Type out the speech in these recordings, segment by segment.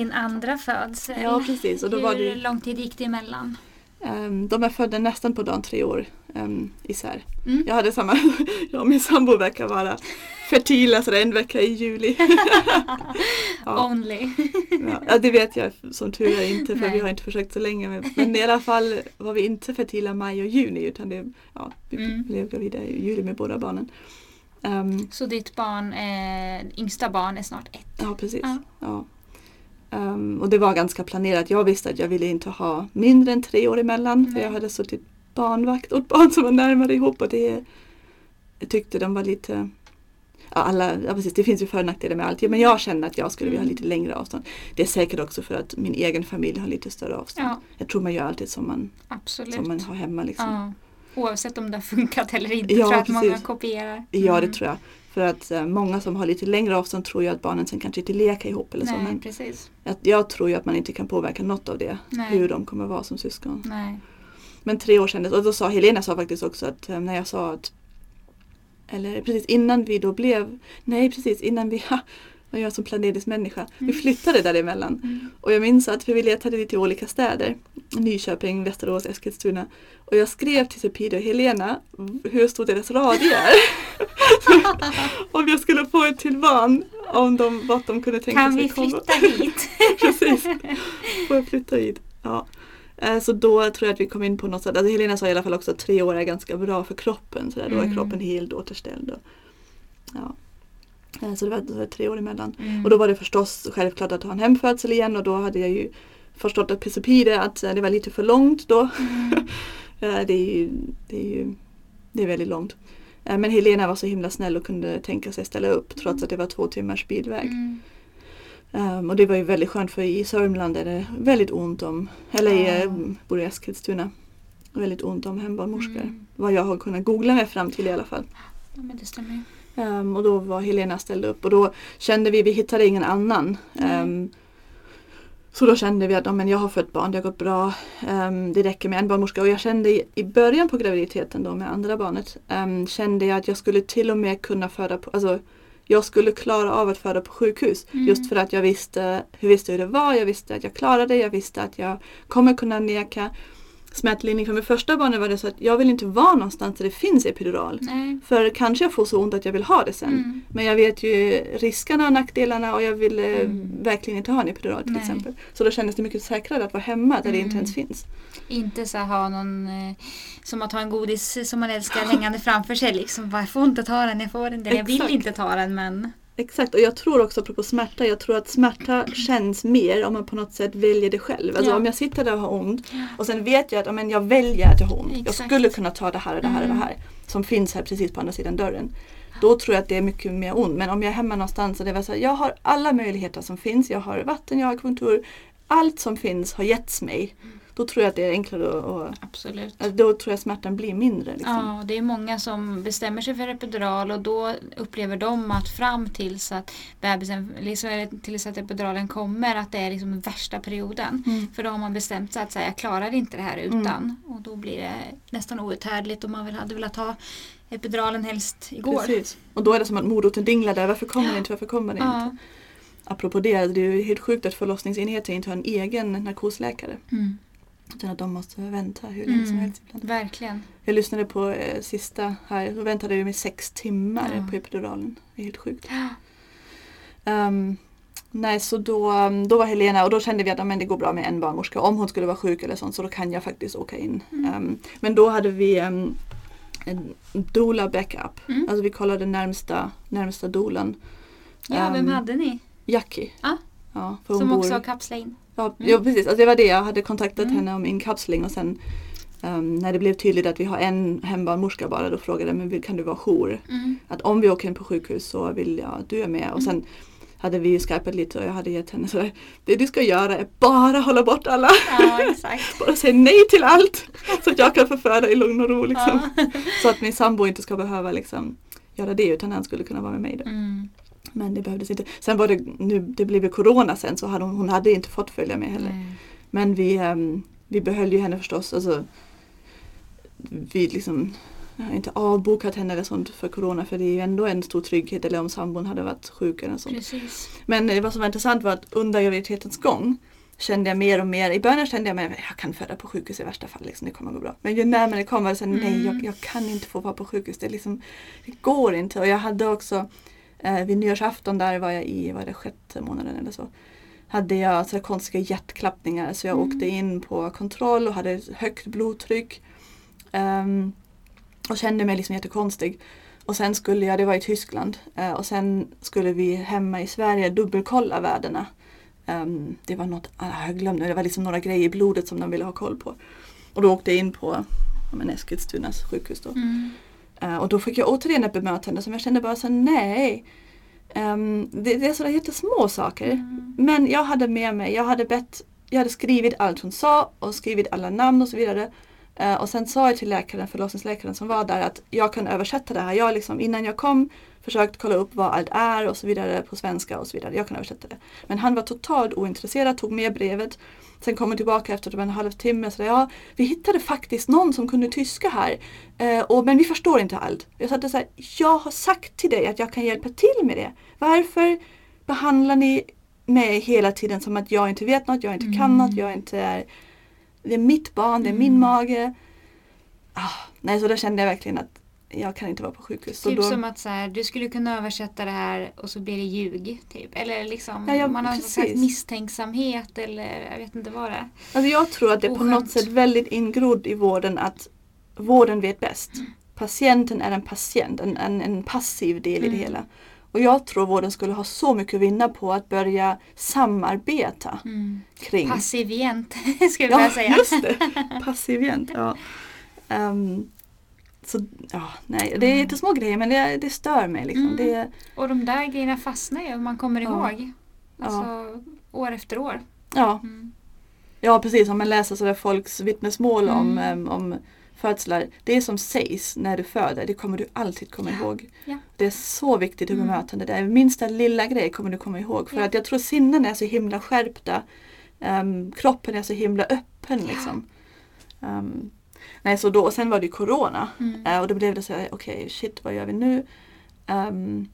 din andra födsel. Ja, precis. Och då Hur var det, lång tid gick det emellan? um, de är födda nästan på dagen tre år um, isär. Mm. Jag hade samma, jag och min sambo verkar vara fertila sådär en vecka i juli. ja. Only. Ja, ja, det vet jag som tur är inte för Nej. vi har inte försökt så länge. Men, men i alla fall var vi inte fertila maj och juni utan det, ja, vi Mm. blev gravida i juli med båda barnen. Um, Så ditt barn, eh, yngsta barn är snart ett. ja precis. Ja. Ja. Um, och det var ganska planerat. Jag visste att jag ville inte ha mindre än tre år emellan för Nej. jag hade suttit barnvakt åt barn som var närmare ihop och det jag tyckte de var lite Ja, alla, ja, precis, det finns ju för och nackdelar med allt. Ja, men jag kände att jag skulle vilja ha Mm. lite längre avstånd. Det är säkert också för att min egen familj har lite större avstånd. Ja, Jag tror man gör alltid som man, absolut. som man har hemma. Liksom. ja. Oavsett om det har funkat eller inte Ja, tror jag att många kopierar. Ja, det Mm. tror jag. För att eh, många som har lite längre avstånd tror ju att barnen sen kanske inte leker ihop eller så. Nej, Men precis. jag, jag tror ju att man inte kan påverka något av det. Nej. Hur de kommer vara som syskon. Nej. Men tre år kändes, och då sa Helena sa faktiskt också att eh, när jag sa att eller precis innan vi då blev, nej precis innan vi, ha, vad jag som planeringsmänniska, vi Mm. flyttade däremellan. Mm. Och jag minns att vi letade lite i olika städer. Nyköping, Västerås, Eskilstuna. Och jag skrev till Sepide och Helena hur stor deras radie är. om jag skulle få ett till barn. Om de, vart de kunde tänka Kan sig vi komma. flytta hit? Precis. Får jag flytta hit? Ja. Eh, Så då tror jag att vi kom in på något sätt. Alltså Helena sa i alla fall också att tre år är ganska bra för kroppen. Så där, Då är Mm. kroppen helt återställd. Och, ja. Eh, Så det var, det var tre år emellan. Mm. Och då var det förstås självklart att ha en hemfödsel igen och då hade jag ju förstått att Pisopide att eh, det var lite för långt då. Mm. Eh, Det är ju, det är ju det är väldigt långt. Men Helena var så himla snäll och kunde tänka sig ställa upp trots att det var två timmars bilväg. Mm. Um, och det var ju väldigt skönt för i Sörmland är det väldigt ont om, eller i, eh, bor i Eskilstuna, väldigt ont om hembarnmorskor. Mm. Vad jag har kunnat googla mig fram till i alla fall. Ja, men det stämmer. Um, och då var Helena ställd upp och då kände vi, vi hittade ingen annan. Um, så då kände vi att ja, men jag har fött barn, det har gått bra. Um, det räcker med en barnmorska. Och jag kände i, i början på graviditeten då med andra barnet kände jag att jag skulle till och med kunna föda på, alltså jag skulle klara av att föda på sjukhus. Mm. Just för att jag visste, hur visste hur det var, jag visste att jag klarade det, jag visste att jag kommer kunna neka smärtlindring. För med första barnet var det så att jag vill inte vara någonstans där det finns epidural. Nej. För kanske jag får så ont att jag vill ha det sen. Mm. Men jag vet ju riskerna och nackdelarna och jag vill eh, Mm. verkligen inte ha en epidural till Nej. exempel. Så då kändes det mycket säkrare att vara hemma där det inte Mm. ens finns. Inte så ha någon eh, som att ha en godis som man älskar hängande framför sig. Liksom, jag får inte ta den, jag får den. Jag vill inte ta den men. Exakt och jag tror också apropå smärta, jag tror att smärta känns mer om man på något sätt väljer det själv. Alltså Ja. om jag sitter där och har ont och sen vet jag att ja, men jag väljer att jag har ont. Jag Exakt. skulle kunna ta det här och det här och Mm. det här. Som finns här precis på andra sidan dörren. Då tror jag att det är mycket mer ont. Men om jag är hemma någonstans och det var så här, jag har alla möjligheter som finns. Jag har vatten, jag har akupunktur. Allt som finns har getts mig. Då tror jag att det är enklare att, och, Absolut. då tror jag smärtan blir mindre. Liksom. Ja, det är många som bestämmer sig för epidural och då upplever de att fram tills att bebisen, liksom, tills att epiduralen kommer, att det är liksom värsta perioden. Mm. För då har man bestämt sig att säga, jag klarar inte det här utan. Och då blir det nästan outhärdligt och man vill, hade velat ha epiduralen helst igår. Precis. Och då är det som att moroten dinglar där. Varför kommer det inte? Varför kommer det Ja. inte? Apropå det, det är ju helt sjukt att förlossningsenheten inte har en egen narkosläkare. Mm. Utan att de måste vänta hur länge som Mm. helst. ibland. Verkligen. Jag lyssnade på eh, sista här, då väntade jag med sex timmar Ja. på epiduralen. Det är helt sjukt. Ehm, nej, så då, um, då var Helena och då kände vi att ja, men det går bra med en barnmorska. Om hon skulle vara sjuk eller sånt så då kan jag faktiskt åka in. Mm. Ehm, men då hade vi um, en doula backup. Mm. Alltså vi kollade närmsta, närmsta doulan. Ja, vem Ehm, hade ni? Jackie. Ja. Ja, för Som bor, också har kapslat in. Ja, Mm. ja precis. Alltså det var det jag hade kontaktat Mm. henne om inkapsling och sen ehm, när det blev tydligt att vi har en hembarnmorska bara då frågade jag men kan du vara jour? Mm. Att om vi åker in på sjukhus så vill jag att du är med. Och sen hade vi ju skypat lite och jag hade gett henne sådär Det du ska göra är bara hålla bort alla. Ja. Bara säga nej till allt. Så att jag kan få föda i lugn och ro liksom. Ja. Så att min sambo inte ska behöva liksom göra det utan han skulle kunna vara med mig då. Mm. Men det behövdes inte. Sen var det, nu, det blev ju corona sen så hade hon, hon hade inte fått följa med heller. Nej. Men vi, ehm, vi behöll ju henne förstås. Alltså, vi liksom jag har inte avbokat henne eller sånt för corona för det är ju ändå en stor trygghet eller om sambon hade varit sjuk eller sånt. Precis. Men eh, vad som var intressant var att under graviditetens gång kände jag mer och mer, i början kände jag att jag kan föda på sjukhus i värsta fall, liksom, det kommer gå bra. Men ju närmare det kom var det så nej Mm. jag, jag kan inte få vara på sjukhus, det, liksom, det går inte. Och jag hade också, eh, vid nyårsafton där var jag i, var det sjätte månaden eller så, hade jag så konstiga hjärtklappningar så jag Mm. åkte in på kontroll och hade högt blodtryck. Ehm, och kände mig liksom jättekonstig. Och sen skulle jag, det var i Tyskland, eh, och sen skulle vi hemma i Sverige dubbelkolla värdena. Ehm, det var något, ah, jag glömde, det var liksom några grejer i blodet som de ville ha koll på. Och då åkte jag in på ja, Eskilstunas sjukhus då. Mm. Eh, och då fick jag återigen ett bemötande som jag kände bara så nej. Ehm, det, det är sådana jättesmå saker. Mm. Men jag hade med mig, jag hade bett, jag hade skrivit allt hon sa och skrivit alla namn och så vidare. Eh, och sen sa jag till läkaren, förlossningsläkaren som var där att jag kan översätta det här. Jag liksom, innan jag kom försökt kolla upp vad allt är och så vidare på svenska och så vidare. Jag kan översätta det. Men han var totalt ointresserad, tog med brevet. Sen kom han tillbaka efter typ en halvtimme och sa ja, vi hittade faktiskt någon som kunde tyska här. Eh, och, men vi förstår inte allt. Jag sa så här, jag har sagt till dig att jag kan hjälpa till med det. Varför behandlar ni mig hela tiden som att jag inte vet något, jag inte kan Mm. något, jag inte är... Det är mitt barn, det är min Mm. mage. Ah, nej, så då kände jag verkligen att jag kan inte vara på sjukhus. Typ då, som att så här, du skulle kunna översätta det här och så blir det ljug. Typ. Eller liksom, Ja, ja, man har någon precis. slags misstänksamhet eller jag vet inte vad det är. alltså jag tror att det är på något sätt väldigt ingrodd i vården att vården vet bäst. Patienten är en patient, en, en, en passiv del i det Mm. hela. Och jag tror vården skulle ha så mycket att vinna på att börja samarbeta Mm. kring Passivient skulle jag Ja, säga. just det. Passivient. Ja. Ehm, så, ja, nej, det är Mm. jättesmå grejer men det, det stör mig. Liksom. Mm. Det, Och de där grejerna fastnar ju och man kommer Ja. ihåg. Alltså år efter år. ja, Mm. ja, precis. Om man läser sådär folks vittnesmål om, Mm. em, om födslar. Det som sägs när du föder, det kommer du alltid komma Ja. ihåg. Ja. Det är så viktigt i Mm. bemötande. Det är minsta lilla grej kommer du komma ihåg. För Ja. att jag tror sinnen är så himla skärpta. Em, kroppen är så himla öppen liksom. Em, nej, så då, och sen var det ju Corona. Mm. Eh, och då blev det så här, okej shit vad gör vi nu? Um,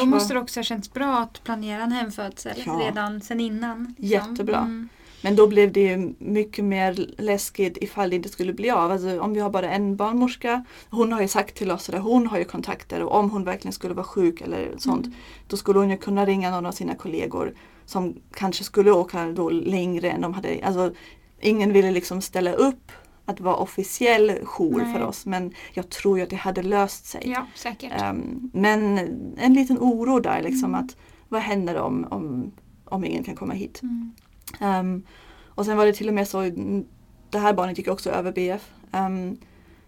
Då måste var, det också ha känts bra att planera en hemfödsel Ja. redan sen innan. liksom. Jättebra. Mm. Men då blev det mycket mer läskigt ifall det inte skulle bli av. Alltså, om vi har bara en barnmorska, hon har ju sagt till oss att hon har ju kontakter och om hon verkligen skulle vara sjuk eller sånt Mm. då skulle hon ju kunna ringa någon av sina kollegor som kanske skulle åka då längre än de hade. Alltså, ingen ville liksom ställa upp att vara officiell jour Nej. för oss men jag tror ju att det hade löst sig. Ja, säkert. Ehm, men en liten oro där liksom Mm. att vad händer om, om, om ingen kan komma hit. Mm. Ehm, och sen var det till och med så, mm, det här barnet gick också över BF. Ehm,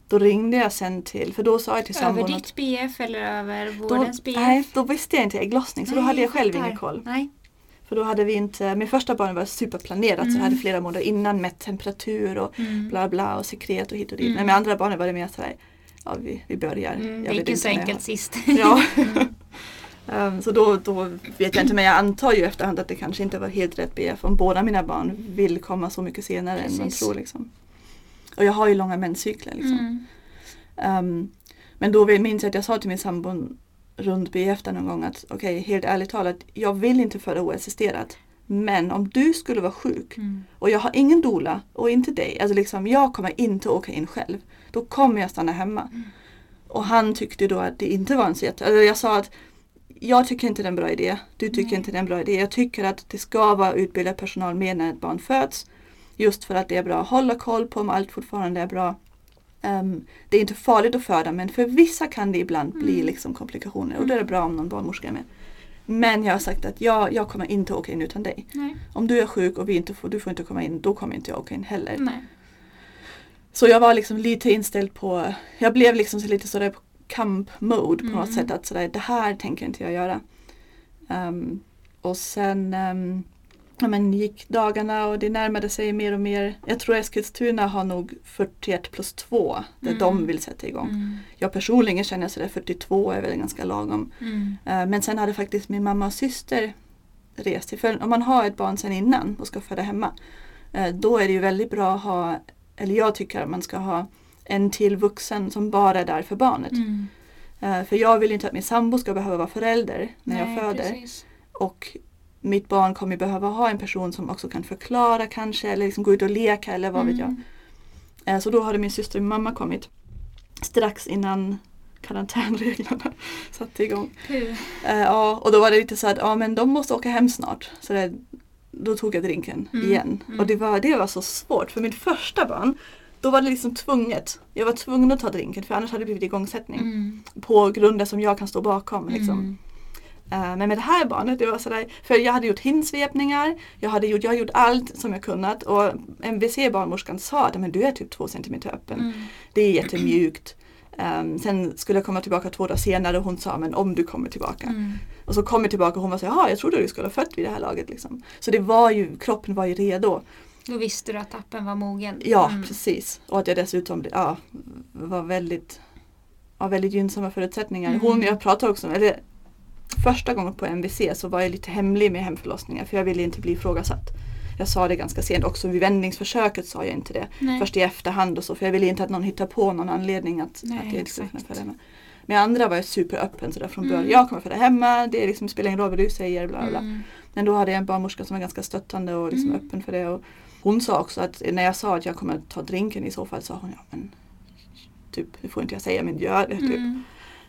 då ringde jag sen till, för då sa jag till Över sambon att ditt BF eller över då, vårdens BF? nej, då visste jag inte ägglossning så då Nej, hade jag själv ingen koll. Nej. För då hade vi inte, min första barn var superplanerat så Mm. jag hade flera månader innan mätt temperatur och Mm. bla bla och sekret och hit och dit. Mm. Men med andra barnen var det mer sådär, ja vi, vi börjar. Mm, Jag det gick ju så enkelt sist. Ja. Ehm, så då, då vet jag inte men jag antar ju efterhand att det kanske inte var helt rätt BF om båda mina barn vill komma så mycket senare än man Precis. tror. Liksom. Och jag har ju långa menscykler. Liksom. Mm. Ehm, men då minns jag att jag sa till min sambo runt BF där någon gång att okej, helt ärligt talat, jag vill inte föda oassisterat. Men om du skulle vara sjuk Mm. och jag har ingen dola och inte dig, alltså liksom jag kommer inte åka in själv. Då kommer jag stanna hemma. Mm. Och han tyckte då att det inte var en så jätte... Alltså jag sa att jag tycker inte det är en bra idé. Du tycker Nej. inte det är en bra idé. Jag tycker att det ska vara utbildad personal med när ett barn föds. Just för att det är bra att hålla koll på om allt fortfarande är bra. Ehm, det är inte farligt att föda men för vissa kan det ibland bli Mm. liksom komplikationer och då är det bra om någon barnmorska är med. Men jag har sagt att jag, jag kommer inte åka in utan dig. Nej. Om du är sjuk och vi inte får, du får inte komma in, då kommer inte jag åka in heller. Nej. Så jag var liksom lite inställd på, jag blev liksom så lite sådär på kamp-mode på något Mm. sätt. Att sådär, det här tänker inte jag göra. Ehm, och sen um, ja, men gick dagarna och det närmade sig mer och mer. Jag tror Eskilstuna har nog 41 plus 2 där Mm. de vill sätta igång. Mm. Jag personligen känner sådär 42 är väl ganska lagom. Mm. Eh, Men sen hade faktiskt min mamma och syster rest till. För om man har ett barn sen innan och ska föda hemma. eh, Då är det ju väldigt bra att ha, eller jag tycker att man ska ha en till vuxen som bara är där för barnet. Mm. Eh, för jag vill inte att min sambo ska behöva vara förälder när jag Nej, föder. precis. Och mitt barn kommer behöva ha en person som också kan förklara kanske eller liksom gå ut och leka eller vad vet jag. Mm. Eh, Så då hade min syster och min mamma kommit strax innan karantänreglerna satte igång. Puh. Eh, ja, och då var det lite så att ja, men de måste åka hem snart. Så det, då tog jag drinken Mm, igen. mm. Och det var, det var så svårt för mitt första barn då var det liksom tvunget. Jag var tvungen att ta drinken för annars hade det blivit igångsättning. Mm. På grunder som jag kan stå bakom. Liksom. Mm. Eh, Men med det här barnet, det var sådär, för jag hade gjort hinsvepningar, jag hade gjort, jag hade gjort allt som jag kunnat och MVC-barnmorskan sa att men du är typ två centimeter öppen. Mm. Det är jättemjukt. Um, sen skulle jag komma tillbaka två dagar senare och hon sa men om du kommer tillbaka. Mm. Och så kom jag tillbaka och hon var så jaha jag trodde du skulle ha fött vid det här laget. Liksom. Så det var ju, kroppen var ju redo. Då visste du att tappen var mogen. Ja Mm. precis. Och att jag dessutom ja, var väldigt, ja, väldigt gynnsamma förutsättningar. Mm. Hon, jag pratade också med, eller första gången på MVC så var jag lite hemlig med hemförlossningar för jag ville inte bli ifrågasatt. Jag sa det ganska sent, också vid vändningsförsöket sa jag inte det. Nej. Först i efterhand och så för jag ville inte att någon hittar på någon anledning att, Nej, att jag inte skulle kunna föda hemma. Men andra var jag superöppen sådär från början. Mm. Jag kommer föda hemma, det är liksom, spelar ingen roll vad du säger. Bla, bla, bla. Mm. Men då hade jag en barnmorska som var ganska stöttande och liksom Mm. öppen för det. Och hon sa också att när jag sa att jag kommer ta drinken i så fall sa hon ja men typ, det får inte jag säga men gör det. Typ. Mm.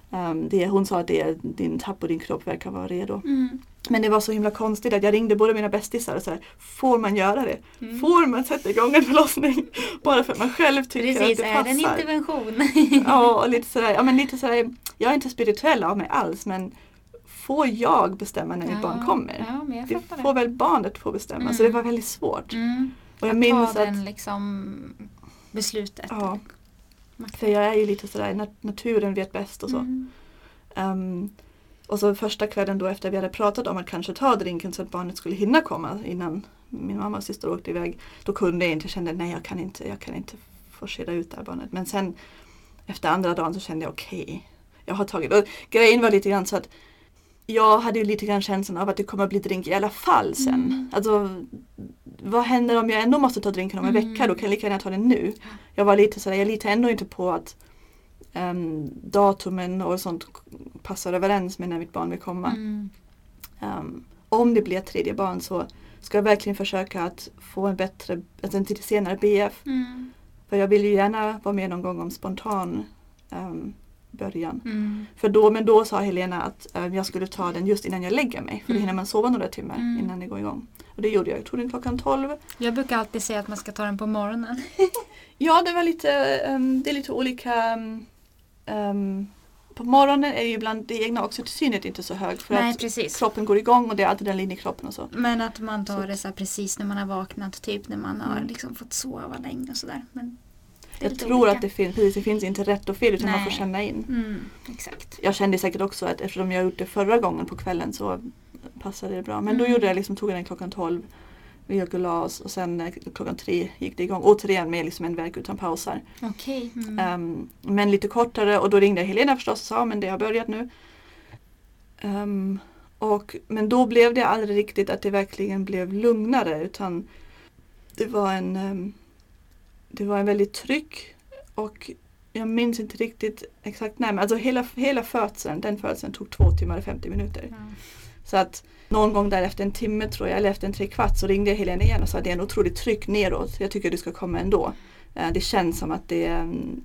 Um, det, hon sa att det, din tapp och din kropp verkar vara redo. Mm. Men det var så himla konstigt att jag ringde båda mina bästisar och så här, får man göra det? Mm. Får man sätta igång en förlossning? Bara för att man själv tycker Precis, att det är det en passar. intervention? Ja, och lite sådär, ja men lite sådär, jag är inte spirituell av mig alls men får jag bestämma när mitt barn kommer? Ja, Det får det. väl barnet få bestämma Mm. så det var väldigt svårt. Och jag Att minns ta att, den liksom beslutet. ja, för jag är ju lite sådär, nat- naturen vet bäst och så. Mm. Ehm, och så första kvällen då efter vi hade pratat om att kanske ta drinken så att barnet skulle hinna komma innan min mamma och syster åkte iväg. Då kunde jag inte, jag kände nej jag kan inte, jag kan inte forcera ut det här barnet. Men sen efter andra dagen så kände jag okej, jag har tagit, och grejen var lite grann så att jag hade ju lite grann känslan av att det kommer att bli drink i alla fall sen. Mm. Alltså vad händer om jag ändå måste ta drinken om en Mm. vecka? Då kan jag lika gärna ta den nu. Jag var lite sådär, jag litar ändå inte på att um, datumen och sånt passar överens med när mitt barn vill komma. Mm. Ehm, om det blir ett tredje barn så ska jag verkligen försöka att få en bättre, alltså en senare BF. Mm. För jag vill ju gärna vara med någon gång om spontan ehm, början. Mm. För då, men då sa Helena att ehm, jag skulle ta den just innan jag lägger mig. För då Mm. hinner man sova några timmar Mm. innan det går igång. Och det gjorde jag. Jag tog den klockan 12. Jag brukar alltid säga att man ska ta den på morgonen. Ja, det var lite, ehm, det är lite olika. ehm, på morgonen är ju ibland det egna oxytocinet inte så högt för Nej, att precis. kroppen går igång och det är adrenalin i kroppen och så. Men att man tar Så- det så precis när man har vaknat, typ när man har Mm. liksom fått sova länge och sådär. Men Jag tror olika. att det finns, precis, det finns inte rätt och fel utan man får Nej. känna in. Mm, exakt. Jag kände säkert också att eftersom jag gjort det förra gången på kvällen så passade det bra. Men då Mm. gjorde jag liksom, tog jag den klockan 12. Vi gick och la oss och sen eh, klockan tre gick det igång. Återigen med liksom en verk utan pausar. Okej. Mm. Ehm, men lite kortare och då ringde jag Helena förstås och sa men det har börjat nu. Ehm, och, men då blev det aldrig riktigt att det verkligen blev lugnare utan det var en ehm, det var en väldigt tryck och jag minns inte riktigt exakt när men alltså hela, hela födseln, den födseln tog två timmar och 50 minuter. Ja. Så att någon gång där efter en timme tror jag, eller efter en trekvart så ringde jag Helena igen och sa att det är en otroligt tryck neråt. Jag tycker du ska komma ändå. Eh, Det känns som att det, mm,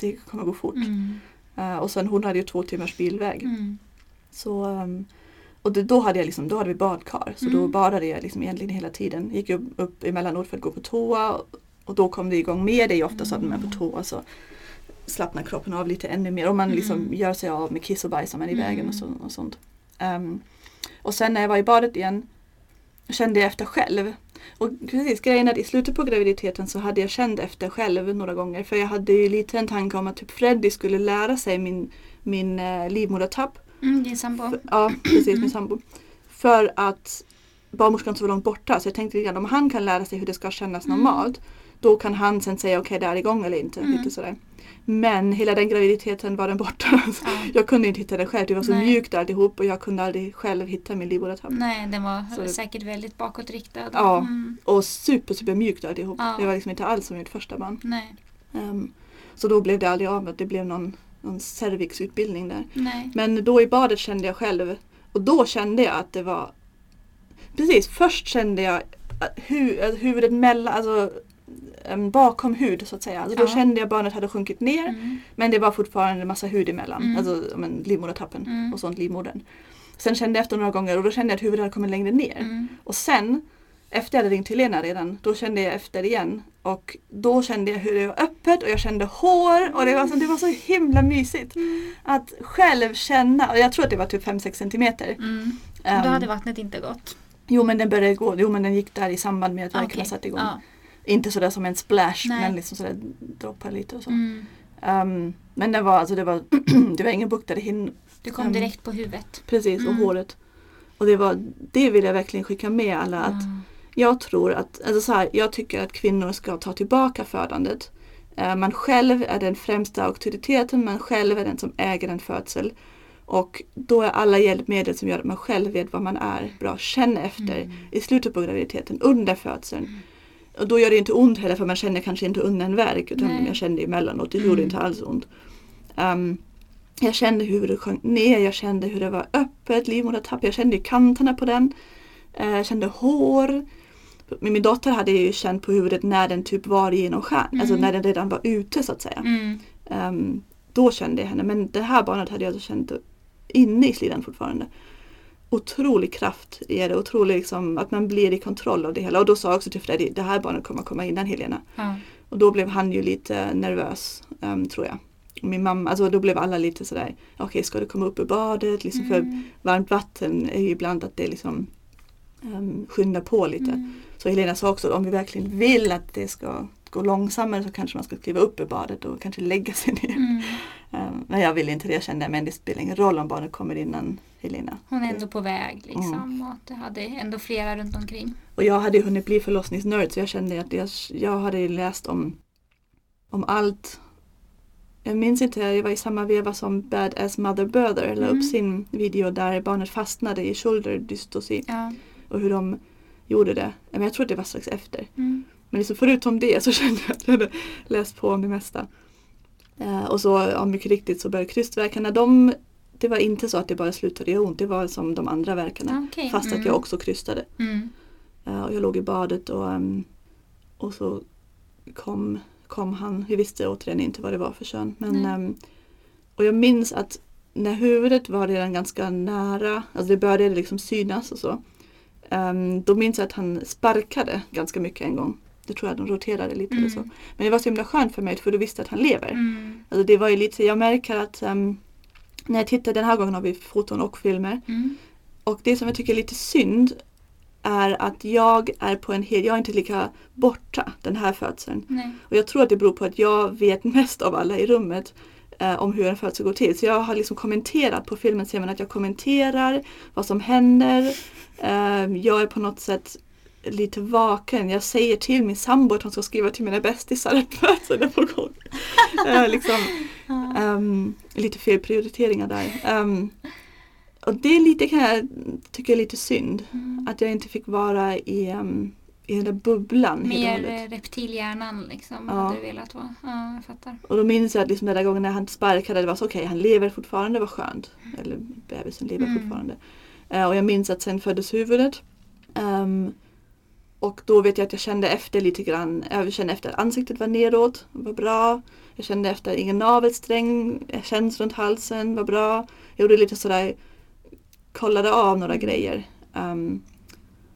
det kommer gå fort. Mm. Eh, Och sen hon hade ju två timmars bilväg. Mm. Så, ehm, och då, hade jag liksom, då hade vi badkar. Så då Mm. badade jag liksom egentligen hela tiden. Gick upp, upp emellanåt för att gå på toa. Och då kom det igång mer. Det är ju ofta så att när man är på toa så slappnar kroppen av lite ännu mer. Och man liksom Mm. gör sig av med kiss och bajs om man är i Mm. vägen och, så, och sånt. Ehm, och sen när jag var i badet igen kände jag efter själv. Och precis, grejen är att i slutet på graviditeten så hade jag känt efter själv några gånger. För jag hade ju lite en tanke om att typ Freddy skulle lära sig min, min eh, livmodertapp. Mm, din sambo. För, ja, precis, min sambo. För att barnmorskan så var långt borta så jag tänkte lite grann, om han kan lära sig hur det ska kännas Mm. normalt då kan han sen säga okej det är igång eller inte. Mm. Lite sådär. Men hela den graviditeten var den borta. Ja. Jag kunde inte hitta det själv, det var så Nej. mjukt alltihop och jag kunde aldrig själv hitta min livmodertapp. Nej, den var Så- säkert väldigt bakåtriktad. Ja. Mm. Och super super mjukt alltihop. Ja. Det var liksom inte alls som mitt första barn. Nej. Ehm, Så då blev det aldrig av det blev någon, någon cervixutbildning där. Nej. Men då i badet kände jag själv och då kände jag att det var Precis, först kände jag huvudet mellan, alltså em, bakom hud så att säga. Alltså då Ja. kände jag barnet hade sjunkit ner Mm. men det var fortfarande en massa hud emellan. Mm. Alltså men, livmodertappen Mm. och sånt, livmodern. Sen kände jag efter några gånger och då kände jag att huvudet hade kommit längre ner. Mm. Och sen, efter jag hade ringt till Lena redan, då kände jag efter igen. Och då kände jag hur det var öppet och jag kände hår och det var så, det var så himla mysigt. Att själv känna, och jag tror att det var typ 5-6 centimeter. Mm. Ehm, Då hade vattnet inte gått. Jo men den började gå, jo men den gick där i samband med att verkarna Okej. satte igång. Ja. Inte sådär som en splash Nej. men liksom sådär droppar lite och så. Mm. Ehm, men det var alltså det var, det var ingen buktade hin Du kom Ehm, direkt på huvudet. precis och Mm. håret. Och det var, det vill jag verkligen skicka med alla att Ja. Jag tror att, alltså så här, jag tycker att kvinnor ska ta tillbaka födandet. Eh, Man själv är den främsta auktoriteten, man själv är den som äger en födsel. Och då är alla hjälpmedel som gör att man själv vet vad man är bra. Känn efter Mm. i slutet på graviditeten, under födseln. Och då gör det inte ont heller för man känner kanske inte under en värk utan Nej. jag kände emellanåt, det Mm. gjorde inte alls ont. Ehm, jag kände hur det sjönk ner, jag kände hur det var öppet, livmodertapp, jag kände kanterna på den. Eh, Jag kände hår. Min dotter hade ju känt på huvudet när den typ var genom skärn, Mm. alltså när den redan var ute så att säga. Mm. Ehm, då kände jag henne, men det här barnet hade jag alltså känt inne i slidan fortfarande. Otrolig kraft i det, otrolig liksom, att man blir i kontroll av det hela. Och då sa jag också till Freddy, det här barnet kommer komma innan Helena. Ja. Och då blev han ju lite nervös, ehm, tror jag. Min mamma, alltså då blev alla lite sådär, okej ska du komma upp ur badet? Liksom för Mm. varmt vatten är ju ibland att det liksom um, skyndar på lite. Mm. Så Helena sa också om vi verkligen vill att det ska gå långsammare så kanske man ska kliva upp ur badet och kanske lägga sig ner. Mm. Um, men jag ville inte det, jag kände men det spelar ingen roll om barnet kommer innan Helena. Hon är ändå på väg liksom. Mm. Och du hade ändå flera runt omkring. Och jag hade ju hunnit bli förlossningsnörd så jag kände att jag, jag hade läst om, om allt. Jag minns inte, jag var i samma veva som Bad As Mother Birther la Mm. upp sin video där barnet fastnade i shoulder dystoci Ja. och hur de gjorde det. Men jag tror det var strax efter. Mm. Men liksom förutom det så kände jag att jag hade läst på om det mesta. Eh, och så ja, mycket riktigt så började krystvärkarna. De, det var inte så att det bara slutade göra ont. Det var som de andra verkarna. Ja, okej. Fast att Mm. jag också krystade. Mm. Eh, och jag låg i badet och, ehm, och så kom, kom han. Vi visste återigen inte vad det var för kön. Men, ehm, och jag minns att när huvudet var redan ganska nära, alltså det började liksom synas och så. ehm, då minns jag att han sparkade ganska mycket en gång. Det tror jag de roterade lite eller så. Mm. Men det var så himla skönt för mig för du visste att han lever. Mm. Alltså det var ju lite, jag märker att ehm, när jag tittar, den här gången har vi foton och filmer. Mm. Och det som jag tycker är lite synd är att jag är på en hel, jag är inte lika borta den här födseln. Nej. Och jag tror att det beror på att jag vet mest av alla i rummet eh, om hur en födsel går till. Så jag har liksom kommenterat på filmen, ser man att jag kommenterar vad som händer. Eh, jag är på något sätt lite vaken. Jag säger till min sambo att hon ska skriva till mina bästisar att födseln är på gång. Liksom. Ehm, lite fel prioriteringar där. Ehm, och det är lite, kan jag tycka är lite synd. Mm. Att jag inte fick vara i, um, i den där bubblan Mer reptilhjärnan liksom. Ja. Hade du velat vara. Ja, jag fattar. Och då minns jag att liksom den där gången när han sparkade, det var så okej, han lever fortfarande, vad skönt. Eller bebisen lever Mm. fortfarande. Eh, och jag minns att sen föddes huvudet. Ehm, och då vet jag att jag kände efter lite grann, jag kände efter att ansiktet var neråt, var bra. Jag kände efter att ingen navelsträng känns runt halsen, var bra. Jag gjorde lite sådär, kollade av några grejer. Ehm,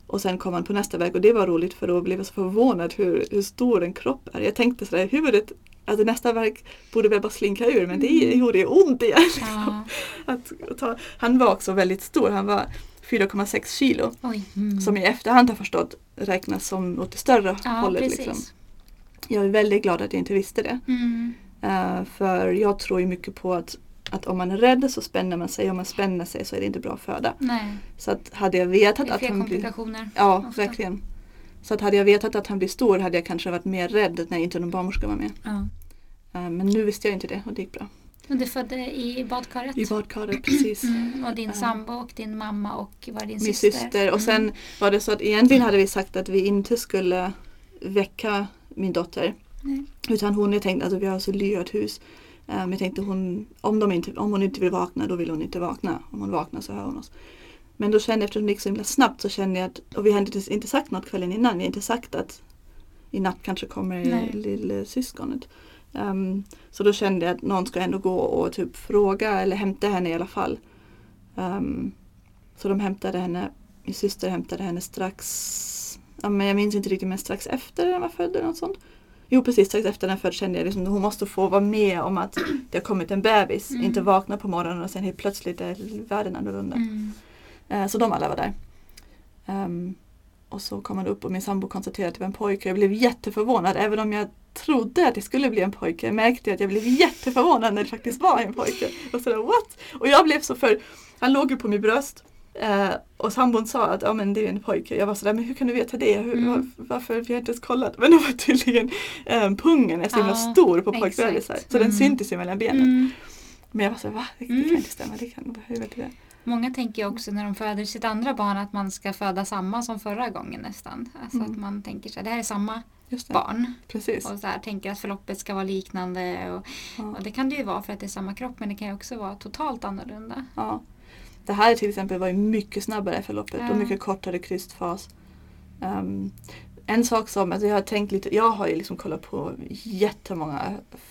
och sen kom han på nästa väg och det var roligt för då blev jag så förvånad hur, hur stor en kropp är. Jag tänkte sådär, huvudet, alltså nästa verk borde väl bara slinka ur men det gjorde ju ont igen. Ja. Att ta, han var också väldigt stor, han var 4,6 kilo. Oj. Mm. Som i efterhand har förstått räknas som åt det större ja, hållet. precis. Liksom. Jag är väldigt glad att jag inte visste det. Mm. Eh, för jag tror ju mycket på att, att om man är rädd så spänner man sig. Om man spänner sig så är det inte bra föda. Nej, Så att hade jag det vetat är att han blir... komplikationer. Ja, ofta. verkligen. Så att hade jag vetat att han blir stor hade jag kanske varit mer rädd när inte någon barnmorska var med. Ja. Eh, men nu visste jag inte det och det gick bra. Och du födde i badkaret? I badkaret, precis. Mm, och din sambo och din mamma och var din min syster? syster. Och Mm. sen var det så att egentligen hade vi sagt att vi inte skulle väcka min dotter. Nej. Utan hon, jag tänkte, alltså vi har så lyrt hus. Um, jag tänkte hon, om, de inte, om hon inte vill vakna då vill hon inte vakna. Om hon vaknar så hör hon oss. Men då kände jag, eftersom det gick så himla snabbt så kände jag att, och vi hade inte, sagt något kvällen innan, vi har inte sagt att i natt kanske kommer lillasyskonet. Um, så då kände jag att någon ska ändå gå och typ fråga eller hämta henne i alla fall. Um, så de hämtade henne, min syster hämtade henne strax, ja, men jag minns inte riktigt men strax efter den var född eller något sånt. Jo precis, strax efter den född kände jag liksom hon måste få vara med om att det har kommit en bebis. Mm. Inte vakna på morgonen och sen helt plötsligt är världen annorlunda. Mm. Eh, Så de alla var där. Ehm, och så kom han upp och min sambo konstaterade att det var en pojke. Jag blev jätteförvånad även om jag trodde att det skulle bli en pojke. Jag märkte att jag blev jätteförvånad när det faktiskt var en pojke. Och sådär what? Och jag blev så för, han låg ju på mitt bröst. Eh, och sambon sa att ja, men det är en pojke. Jag var sådär, men hur kan du veta det? Hur, Mm. var, varför? Vi har inte ens kollat. Men det var tydligen eh, pungen är så himla Ja, stor på pojkbebisar. Så den Mm. syntes ju mellan benen. Mm. Men jag var såhär, va? Det, det Mm. kan inte stämma. Det kan, hur vet du det? Många tänker också när de föder sitt andra barn att man ska föda samma som förra gången nästan. Alltså Mm. att man tänker så här, det här är samma barn. Precis. Och så här, tänker att förloppet ska vara liknande. Och, Ja. och det kan det ju vara för att det är samma kropp men det kan ju också vara totalt annorlunda. Ja. Det här till exempel var ju mycket snabbare förloppet Ja. och mycket kortare krystfas. Um, en sak som, alltså jag har tänkt lite, jag har ju liksom kollat på jättemånga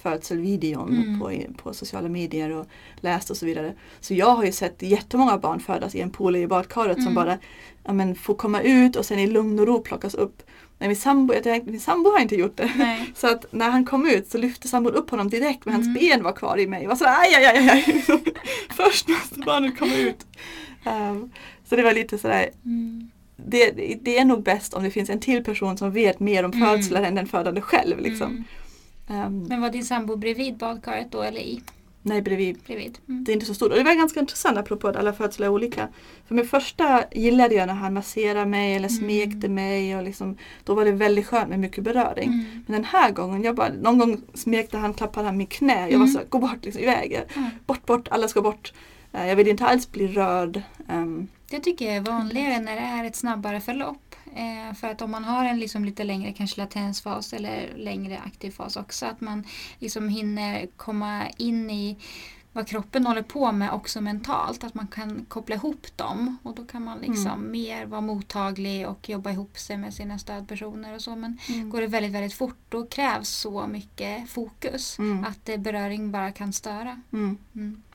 födselvideon Mm. på, på sociala medier och läst och så vidare. Så jag har ju sett jättemånga barn födas i en pool i badkaret som Mm. bara ja, men, får komma ut och sen i lugn och ro plockas upp. Men min sambo, jag tänkte, min sambo har inte gjort det. Nej. Så att när han kom ut så lyfte sambon upp honom direkt men Mm. hans ben var kvar i mig. Jag var så aj, aj, aj, aj. Först måste barnet komma ut. Um, så det var lite sådär, Mm. Det, det är nog bäst om det finns en till person som vet mer om Mm. födslar än den födande själv. Liksom. Mm. Um, Men var din sambo bredvid badkaret då eller i? nej, bredvid. Bredvid. Mm. Det är inte så stort. Och det var ganska intressant apropå att alla födslar är olika. För min första gillade jag när han masserade mig eller Mm. smekte mig. Och liksom, då var det väldigt skönt med mycket beröring. Mm. Men den här gången, jag bara, någon gång smekte han, klappade han mitt knä. Jag var Mm. så gå bort, liksom, iväg. Mm. Bort, bort, alla ska bort. Eh, Jag vill inte alls bli rörd. Um, Det tycker jag är vanligare när det är ett snabbare förlopp. Eh, för att om man har en liksom lite längre kanske latensfas eller längre aktiv fas också att man liksom hinner komma in i vad kroppen håller på med också mentalt. Att man kan koppla ihop dem och då kan man liksom mer vara mottaglig och jobba ihop sig med sina stödpersoner och så. Men går det väldigt, väldigt fort då krävs så mycket fokus Mm. att eh, beröring bara kan störa.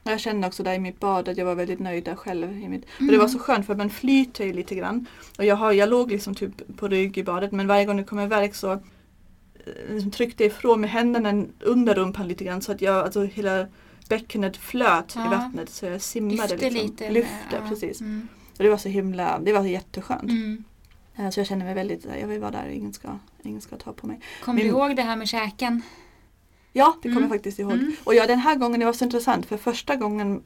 Mm. Mm. Jag kände också där i mitt bad att jag var väldigt nöjd där själv. I mitt, och Mm. det var så skönt för man flyter ju lite grann. Och jag, har, jag låg liksom typ på rygg i badet men varje gång det kom en värk så eh, liksom tryckte jag ifrån med händerna under rumpan lite grann så att jag, alltså hela bäckenet flöt Ja. i vattnet så jag simmade. Lyfte liksom. lite. Lyfte, ja. precis. Mm. Och det var så himla, det var jätteskönt. Mm. Eh, Så jag kände mig väldigt, jag vill vara där, ingen ska, ingen ska ta på mig. Kommer du ihåg det här med käken? Ja, det kommer Mm. jag faktiskt ihåg. Mm. Och ja, den här gången det var så intressant för första gången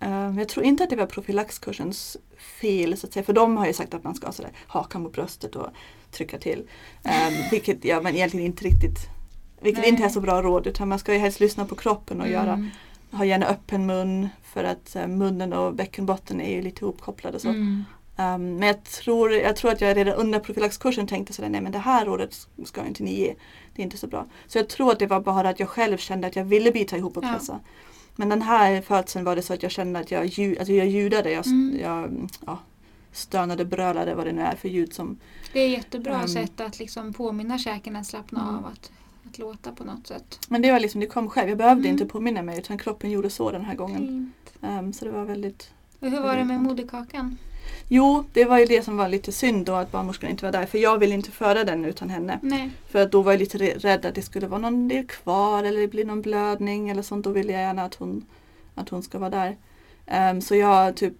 eh, jag tror inte att det var profylaxkursens fel så att säga. För de har ju sagt att man ska sådär, haka mot bröstet och trycka till. Um, vilket ja, men egentligen inte riktigt vilket Nej. inte är så bra råd utan man ska ju helst lyssna på kroppen och göra, Mm. ha gärna öppen mun för att eh, munnen och bäckenbotten är ju lite ihopkopplade. Så. Mm. Um, men jag tror, jag tror att jag redan under profylaxkursen tänkte sådär, nej men det här rådet ska inte ni ge. Det är inte så bra. Så jag tror att det var bara att jag själv kände att jag ville bita ihop och Ja. pressa. Men den här födseln var det så att jag kände att jag, ljud, alltså jag ljudade, jag, Mm. jag ja, stönade, brölade vad det nu är för ljud som Det är jättebra Mm. sätt att liksom påminna käken att slappna Mm. av. Att, att låta på något sätt. Men det var liksom, det kom själv. Jag behövde Mm. inte påminna mig utan kroppen gjorde så den här gången. Um, så det var väldigt Och hur var det med moderkakan? Jo, det var ju det som var lite synd då att barnmorskan inte var där. För jag ville inte föda den utan henne. Nej. För att då var jag lite rädd att det skulle vara någon del kvar eller det blir någon blödning eller sånt. Då ville jag gärna att hon, att hon ska vara där. Ehm, så jag typ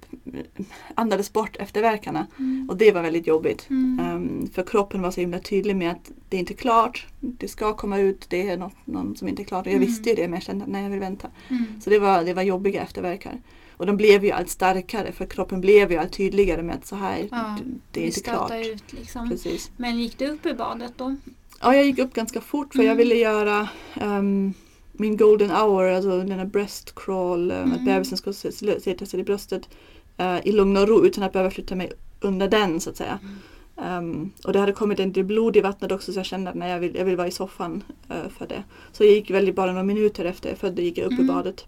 andades bort efterverkarna. Mm. Och det var väldigt jobbigt. Mm. Ehm, för kroppen var så himla tydlig med att det är inte klart. Det ska komma ut. Det är något, någon som inte är klart. Och jag Mm. visste ju det men jag kände att nej jag vill vänta. Mm. Så det var, det var jobbiga efterverkar. Och de blev ju allt starkare för kroppen blev ju allt tydligare med att så här, Ja, det, är inte klart. ut liksom. Precis. Men gick du upp i badet då? Ja, jag gick upp ganska fort för Mm. jag ville göra ehm, min golden hour, alltså den här breast crawl, um, att Mm. bebisen ska sätta sig i bröstet eh, i lugn och ro utan att behöva flytta mig under den så att säga. Um, och det hade kommit en del blod i vattnet också så jag kände att nej, jag, vill, jag vill vara i soffan uh, för det. Så jag gick väldigt bara några minuter efter jag födde gick jag upp mm. i badet.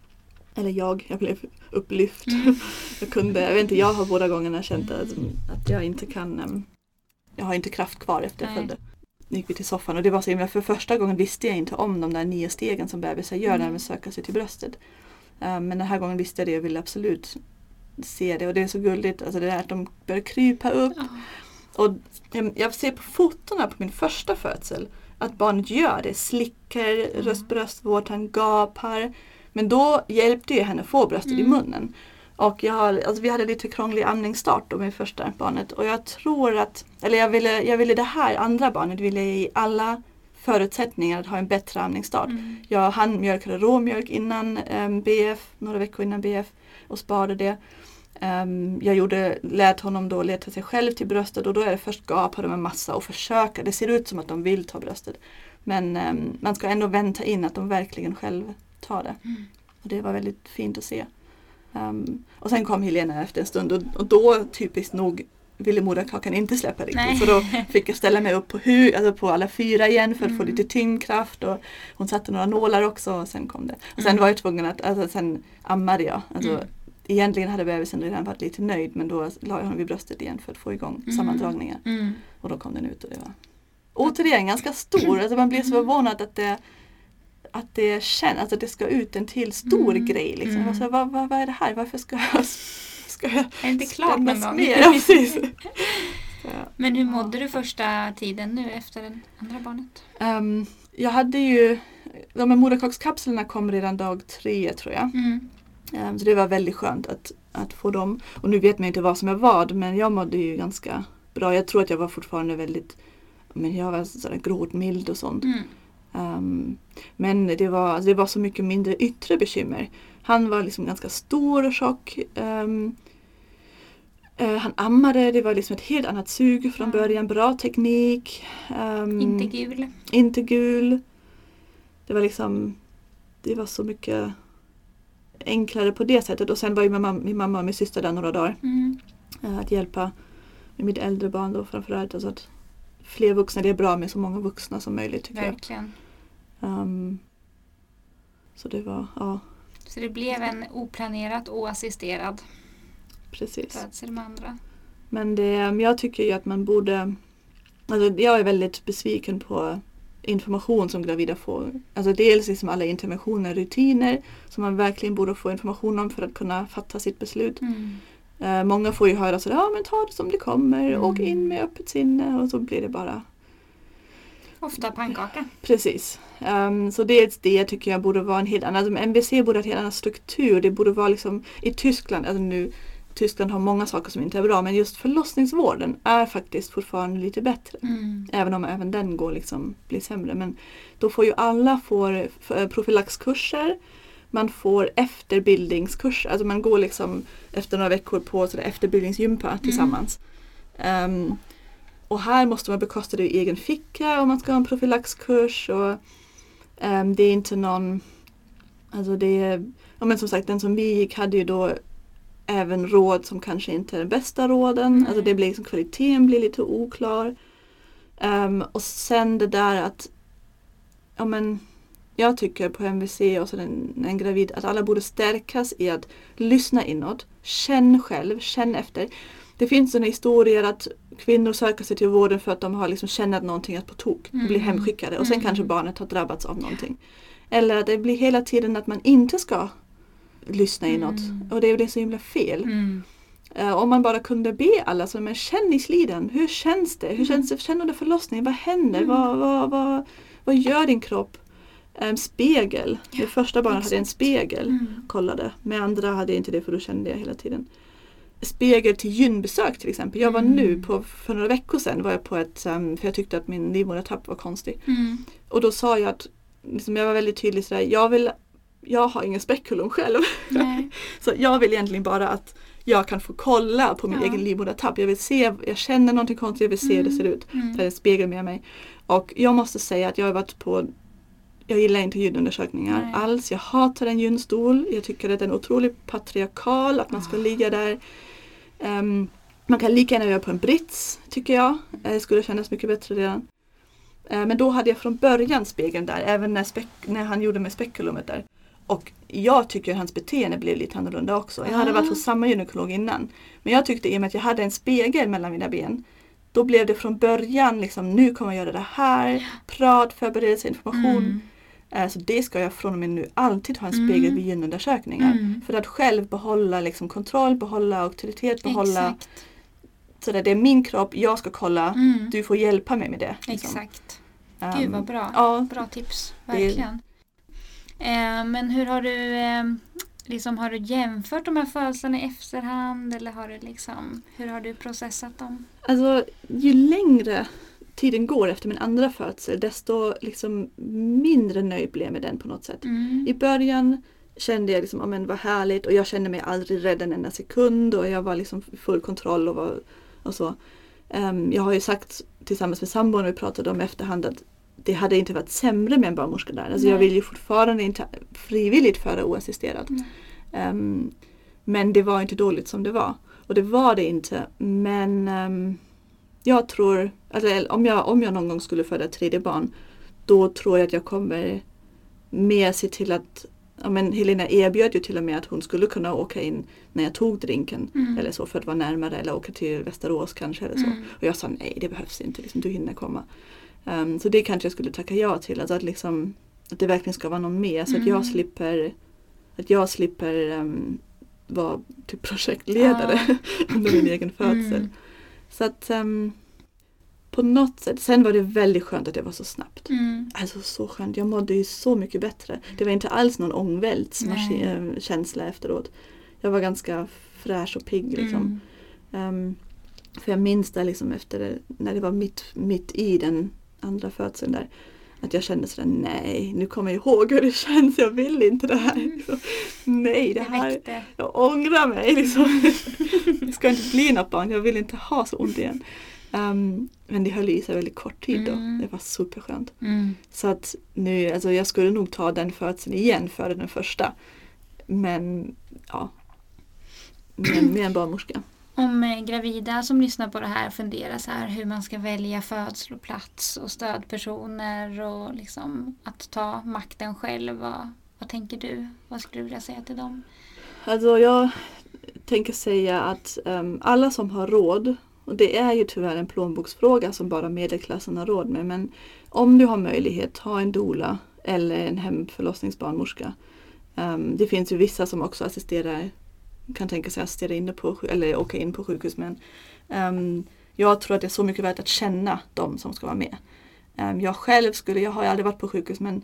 Eller jag, jag blev upplyft. Mm. jag kunde, jag vet inte, jag har båda gångerna känt att, att jag inte kan, um, jag har inte kraft kvar efter jag födde. Nu gick vi till soffan och det var så himla, för första gången visste jag inte om de där nio stegen som bebisar gör mm. när de söker sig till bröstet. Um, men den här gången visste jag det och ville absolut se det och det är så gulligt, alltså det där att de börjar krypa upp. Och jag ser på fotona på min första födsel att barnet gör det, slickar mm. röst, bröstvårtan, gapar. Men då hjälpte jag henne få bröstet mm. i munnen. Och jag har, alltså vi hade lite krånglig amningsstart då med första barnet och jag tror att, eller jag ville, jag ville det här andra barnet ville i alla förutsättningar att ha en bättre amningsstart. Mm. Jag handmjölkade råmjölk innan um, ehm, BF, några veckor innan BF och sparade det. Um, jag gjorde, lät honom då leta sig själv till bröstet och då är det först gapa dem en massa och försöka. Det ser ut som att de vill ta bröstet. Men um, man ska ändå vänta in att de verkligen själv tar det. Mm. Och det var väldigt fint att se. Um, och sen kom Helena efter en stund och, och då typiskt nog ville moderkakan inte släppa riktigt. Nej. Så då fick jag ställa mig upp på, hu alltså på alla fyra igen för att mm. få lite tyngdkraft. Och hon satte några nålar också och sen kom det. Och sen mm. var jag tvungen att, alltså sen ammade jag. Alltså, mm. Egentligen hade bebisen redan varit lite nöjd men då la jag honom vid bröstet igen för att få igång mm. sammandragningar. Mm. Och då kom den ut och det var återigen ganska stor. Alltså man blir så förvånad att det att det känns, alltså att det ska ut en till stor mm. grej. Liksom. Mm. Alltså, vad, vad, vad är det här? Varför ska jag ska jag är inte klart någon gång? Ja, precis. Men hur mådde du första tiden nu efter det andra barnet? Um, jag hade ju, de här moderkakskapslarna kom redan dag tre tror jag. Mm. Um, så det var väldigt skönt att, att få dem. Och nu vet man inte vad som är vad men jag mådde ju ganska bra. Jag tror att jag var fortfarande väldigt men jag var sådär gråtmild och sånt. Mm. Um, men det var, alltså det var så mycket mindre yttre bekymmer. Han var liksom ganska stor och tjock. Um, uh, han ammade, det var liksom ett helt annat sug från början. Bra teknik. Um, inte gul. Inte gul. Det var liksom Det var så mycket enklare på det sättet. Och sen var ju min mamma, min mamma och min syster där några dagar. Mm. Uh, att hjälpa med mitt äldre barn då framförallt. Alltså att fler vuxna, det är bra med så många vuxna som möjligt. Tycker Verkligen. Jag. Um, så det var, ja. Så det blev en oplanerat oassisterad Precis. födsel med andra. Men det, jag tycker ju att man borde alltså Jag är väldigt besviken på information som gravida får. Alltså dels liksom alla interventioner, rutiner som man verkligen borde få information om för att kunna fatta sitt beslut. Mm. Uh, många får ju höra sådär, ja men ta det som det kommer, mm. åk in med öppet sinne och så blir det bara Ofta pannkaka. Precis. Um, så dels det tycker jag borde vara en helt annan, alltså MVC borde ha en helt annan struktur. Det borde vara liksom i Tyskland, alltså nu Tyskland har många saker som inte är bra men just förlossningsvården är faktiskt fortfarande lite bättre. Mm. Även om även den går liksom blir sämre. Men då får ju alla får profylaxkurser. Man får efterbildningskurser, alltså man går liksom efter några veckor på efterbildningsgympa mm. tillsammans. Mm. Um, och här måste man bekosta det i egen ficka om man ska ha en profylaxkurs. Och, um, det är inte någon, alltså det är, ja men som sagt den som vi gick hade ju då även råd som kanske inte är de bästa råden. Mm. Alltså det blir liksom, kvaliteten blir lite oklar. Um, och sen det där att ja men jag tycker på MVC och så en, en gravid att alla borde stärkas i att lyssna inåt. Känn själv, känn efter. Det finns sådana historier att kvinnor söker sig till vården för att de har liksom känner att någonting är på tok och blir mm. hemskickade och sen mm. kanske barnet har drabbats av någonting. Eller att det blir hela tiden att man inte ska lyssna inåt mm. och det blir så himla fel. Mm. Uh, om man bara kunde be alla, så, men känn i sliden, hur känns det? Hur mm. känns det? Känn under förlossningen, vad händer? Mm. Vad, vad, vad, vad gör din kropp? Um, spegel, ja, det första barnet hade en spegel, mm. kollade. Med andra hade jag inte det för då kände jag hela tiden spegel till gynbesök till exempel. Jag var mm. nu på, för några veckor sedan var jag på ett, um, för jag tyckte att min livmodertapp var konstig. Mm. Och då sa jag att, liksom, jag var väldigt tydlig sådär, jag vill, jag har ingen spekulum själv. så jag vill egentligen bara att jag kan få kolla på min ja. egen livmodertapp. Jag vill se, jag känner någonting konstigt, jag vill se mm. hur det ser ut. Mm. Så är en spegel med mig. Och jag måste säga att jag har varit på jag gillar inte ljudundersökningar Nej. alls. Jag hatar en gynstol. Jag tycker att den är otroligt patriarkal, att man ska ligga där Um, Man kan lika gärna göra på en brits tycker jag. Eh, Det skulle kännas mycket bättre redan. Eh, Men då hade jag från början spegeln där, även när, när han gjorde med spekulumet där. Och jag tycker hans beteende blev lite annorlunda också. Jag hade Ah. varit hos samma gynekolog innan. Men jag tyckte i och med att jag hade en spegel mellan mina ben. Då blev det från början liksom, nu kommer jag göra det här. Prat, förberedelse, information. Mm. Eh, Så det ska jag från och med nu alltid ha en Mm. spegel vid gynundersökningar. Mm. För att själv behålla liksom kontroll, behålla auktoritet, behålla Exakt. så där, det är min kropp, jag ska kolla, Mm. du får hjälpa mig med det. liksom. Exakt. Um, Gud vad bra. Ja, Bra tips, Det- verkligen. Eh, men hur har du eh, liksom, har du jämfört de här födelserna i efterhand eller har du liksom, hur har du processat dem? alltså ju längre tiden går efter min andra födsel desto liksom mindre nöjd blev jag med den på något sätt. Mm. I början kände jag liksom, men vad härligt och jag kände mig aldrig rädd en enda sekund och jag var liksom full kontroll och, var, och så. Ehm, jag har ju sagt tillsammans med sambon vi pratade om efterhand att det hade inte varit sämre med en barnmorska där. Alltså jag vill ju fortfarande inte frivilligt föda oassisterat. Nej. Ehm, men det var inte dåligt som det var. Och det var det inte. Men ehm, jag tror, alltså, eller om, jag, om jag någon gång skulle föda ett tredje barn då tror jag att jag kommer mer se till att Ja, men Helena erbjöd ju till och med att hon skulle kunna åka in när jag tog drinken Mm. eller så för att vara närmare eller åka till Västerås kanske eller så. Mm. Och jag sa nej det behövs inte, liksom, du hinner komma. Ehm, så det kanske jag skulle tacka ja till, alltså att, liksom, att det verkligen ska vara någon med så att Mm. jag slipper att jag slipper ehm, vara typ projektledare under min egen födsel. Så att ehm, på något sätt, sen var det väldigt skönt att det var så snabbt. Mm. Alltså så skönt, jag mådde ju så mycket bättre. Det var inte alls någon ångvältskänsla efteråt. Jag var ganska fräsch och pigg liksom. Mm. Ehm, för jag minns det liksom efter det, när det var mitt, mitt i den andra födseln där. Att jag kände sådär, nej nu kommer jag ihåg hur det känns, jag vill inte det här. Mm. nej det här, jag ångrar mig liksom. det ska inte bli något barn, jag vill inte ha så ont igen. Ehm, men det höll i sig väldigt kort tid då, Mm. det var superskönt. Mm. Så att nu, alltså jag skulle nog ta den födseln igen före den första. Men ja, med, med en barnmorska. Om eh, gravida som lyssnar på det här funderar så här hur man ska välja födsloplats och stödpersoner och liksom att ta makten själv. Vad, vad tänker du? Vad skulle du vilja säga till dem? Alltså jag tänker säga att um, alla som har råd, och det är ju tyvärr en plånboksfråga som bara medelklassen har råd med, men om du har möjlighet, ha en doula eller en hemförlossningsbarnmorska. Um, det finns ju vissa som också assisterar, kan tänka sig assistera inne på, sj- eller åka in på sjukhus, men ehm, jag tror att det är så mycket värt att känna de som ska vara med. Ehm, jag själv skulle, jag har aldrig varit på sjukhus, men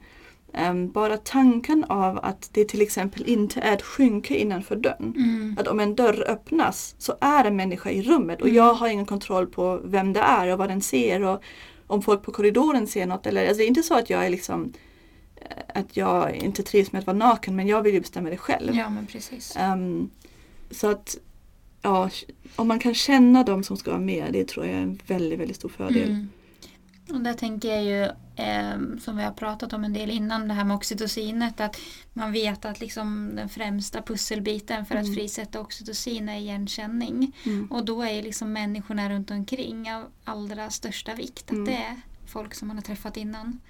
ehm, bara tanken av att det till exempel inte är ett skynke innanför dörren. Mm. Att om en dörr öppnas så är en människa i rummet och Mm. jag har ingen kontroll på vem det är och vad den ser och om folk på korridoren ser något. Eller, alltså det är inte så att jag är liksom eh, att jag inte trivs med att vara naken men jag vill ju bestämma det själv. Ja men precis. Ehm, så att ja, om man kan känna de som ska vara med det tror jag är en väldigt, väldigt stor fördel. Mm. Och där tänker jag ju, eh, som vi har pratat om en del innan, det här med oxytocinet, att man vet att liksom den främsta pusselbiten för att Mm. frisätta oxytocin är igenkänning. Mm. Och då är ju liksom människorna runt omkring av allra största vikt. Att Mm. det är folk som man har träffat innan.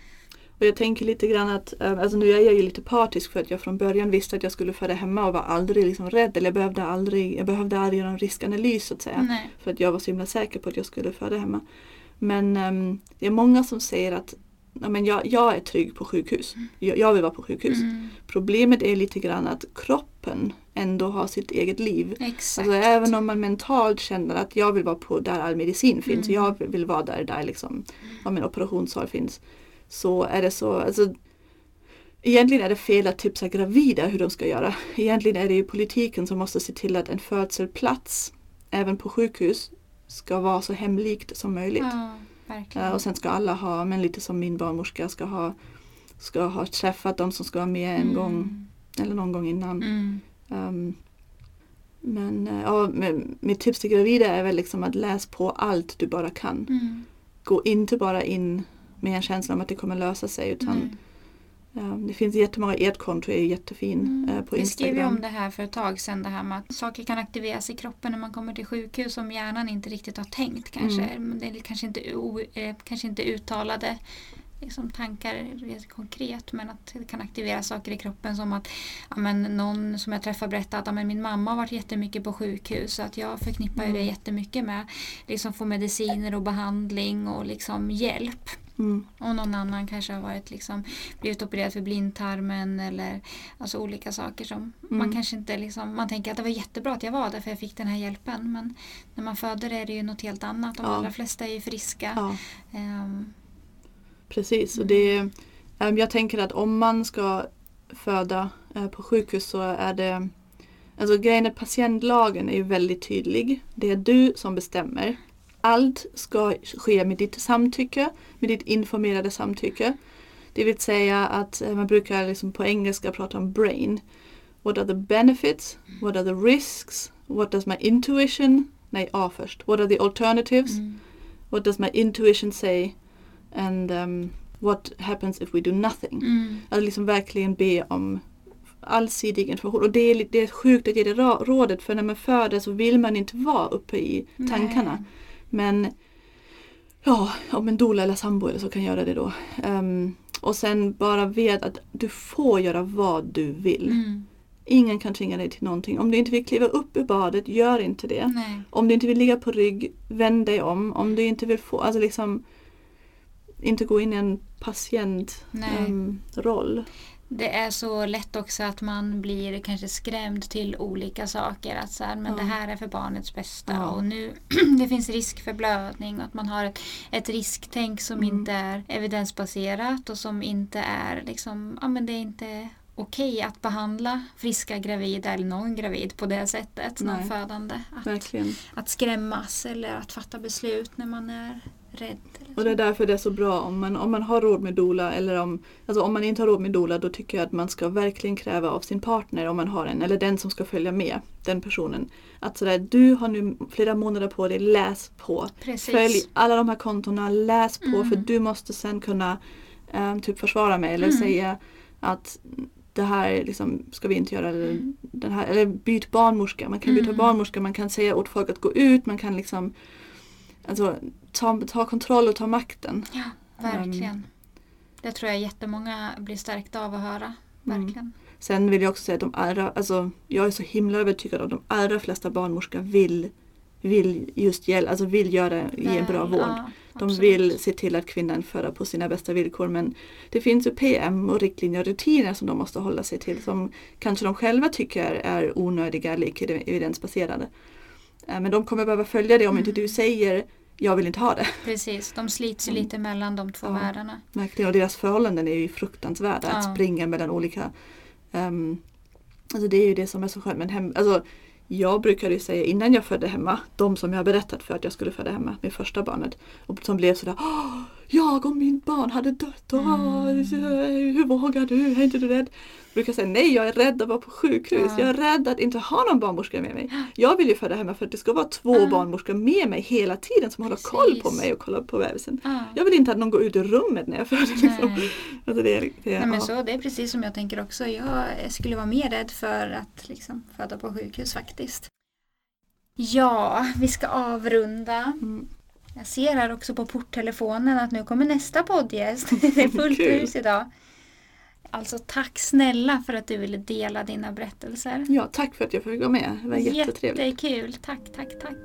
Och jag tänker lite grann att, eh, alltså nu är jag ju lite partisk för att jag från början visste att jag skulle föda hemma och var aldrig liksom rädd eller jag behövde aldrig, jag behövde aldrig göra en riskanalys så att säga. Nej. För att jag var så himla säker på att jag skulle föda hemma. Men ehm, det är många som säger att ja, men jag, jag är trygg på sjukhus. Jag, jag vill vara på sjukhus. Mm. Problemet är lite grann att kroppen ändå har sitt eget liv. Exakt. Alltså, även om man mentalt känner att jag vill vara på där all medicin finns. Mm. Jag vill vara där, där liksom, ja, min operationssal finns. Så är det så, alltså, Egentligen är det fel att tipsa gravida hur de ska göra. Egentligen är det ju politiken som måste se till att en födselplats, även på sjukhus, ska vara så hemlikt som möjligt. Ja, Och sen ska alla ha, men lite som min barnmorska ska ha, ska ha träffat de som ska vara med en Mm. gång eller någon gång innan. Mm. Ehm, men eh, ja, mitt tips till gravida är väl liksom att läs på allt du bara kan. Mm. Gå inte bara in med en känsla om att det kommer lösa sig utan Nej. Um, det finns jättemånga, ert konto är jättefin Mm. eh, på Vi skrev ju Instagram. om det här för ett tag sedan, det här med att saker kan aktiveras i kroppen när man kommer till sjukhus som hjärnan inte riktigt har tänkt kanske. Mm. Det är kanske inte, eh, kanske inte uttalade liksom, tankar konkret men att det kan aktivera saker i kroppen som att ja, men någon som jag träffar berättar att ja, men min mamma har varit jättemycket på sjukhus så att jag förknippar ju det Mm. jättemycket med liksom få mediciner och behandling och liksom hjälp. Mm. Och någon annan kanske har varit liksom, blivit opererad för blindtarmen eller alltså olika saker som man Mm. kanske inte liksom, man tänker att det var jättebra att jag var där för jag fick den här hjälpen men när man föder är det ju något helt annat. De Ja. allra flesta är ju friska. Ja, Ehm, precis. Och det, jag tänker att om man ska föda eh, på sjukhus så är det Alltså grejen är patientlagen är ju väldigt tydlig. Det är du som bestämmer. Allt ska ske med ditt samtycke, med ditt informerade samtycke. Det vill säga att eh, man brukar liksom på engelska prata om brain. What are the benefits? What are the risks? What does my intuition? Nej, A först. What are the alternatives? mm, What does my intuition say? And um, what happens if we do nothing? mm, Att liksom verkligen be om allsidig information. Och det är, det är sjukt att ge det rådet för när man föder så vill man inte vara uppe i tankarna. nej. Men ja, om en doula eller sambo eller så kan göra det då. Ehm, och sen bara vet att du får göra vad du vill. Mm, Ingen kan tvinga dig till någonting. Om du inte vill kliva upp ur badet, gör inte det. nej. Om du inte vill ligga på rygg, vänd dig om. Om du inte vill få, alltså liksom inte gå in i en patientroll. Det är så lätt också att man blir kanske skrämd till olika saker. Att så här, men Ja. det här är för barnets bästa Ja. och nu det finns risk för blödning och att man har ett, ett risktänk som Mm. inte är evidensbaserat och som inte är liksom, ja men det är inte okej att behandla friska gravida eller någon gravid på det sättet, någon Nej. födande. Att, Verkligen. att skrämmas eller att fatta beslut när man är rädd. Och det är därför det är så bra om man, om man har råd med doula eller om, alltså om man inte har råd med doula då tycker jag att man ska verkligen kräva av sin partner om man har en eller den som ska följa med den personen. Att sådär, du har nu flera månader på dig, läs på. Precis. Följ alla de här kontona, läs på Mm. för du måste sen kunna eh, typ försvara mig eller Mm. säga att det här liksom, ska vi inte göra. Eller, Mm. den här, eller byt barnmorska. Man kan byta Mm. barnmorska, man kan säga åt folk att gå ut. Man kan liksom alltså, ta, ta kontroll och ta makten. Ja, verkligen. det tror jag jättemånga blir stärkta av att höra. Mm. Verkligen. Sen vill jag också säga att de allra, alltså, jag är så himla övertygad om att de allra flesta barnmorskor vill, vill just hjälpa, alltså vill göra, ge en bra vård. ja, De vill se till att kvinnan föder på sina bästa villkor men det finns ju PM och riktlinjer och rutiner som de måste hålla sig till som kanske de själva tycker är onödiga eller icke evidensbaserade. Eh, Men de kommer behöva följa det om inte Mm. du säger jag vill inte ha det. Precis, de slits ju Mm. lite mellan de två Ja. världarna. Verkligen. Och deras förhållanden är ju fruktansvärda att Ja. springa mellan olika um, Alltså det är ju det som är så skönt. Men hem, alltså, jag brukade ju säga innan jag födde hemma, de som jag har berättat för att jag skulle föda hemma, med första barnet. Och som blev sådär "Åh, Jag och min barn hade dött. Åh, Mm. Hur vågar du? Är inte du rädd? Jag brukar säga nej, jag är rädd att vara på sjukhus. Ja. Jag är rädd att inte ha någon barnmorska med mig. Jag vill ju föda hemma för att det ska vara två Ja. barnmorskor med mig hela tiden som håller koll på Precis. mig och kollar på bebisen. Ja. Jag vill inte att någon går ut ur rummet när jag föder. Liksom. Alltså det, är- det, är- Nej, men så, det är precis som jag tänker också. Jag skulle vara mer rädd för att liksom, föda på sjukhus faktiskt. Ja, vi ska avrunda. Mm. Jag ser här också på porttelefonen att nu kommer nästa poddgäst. Det är fullt Kul. hus idag. Alltså tack snälla för att du ville dela dina berättelser. ja, tack för att jag fick vara med. Det var jättetrevligt. Jättekul. Tack, tack, tack.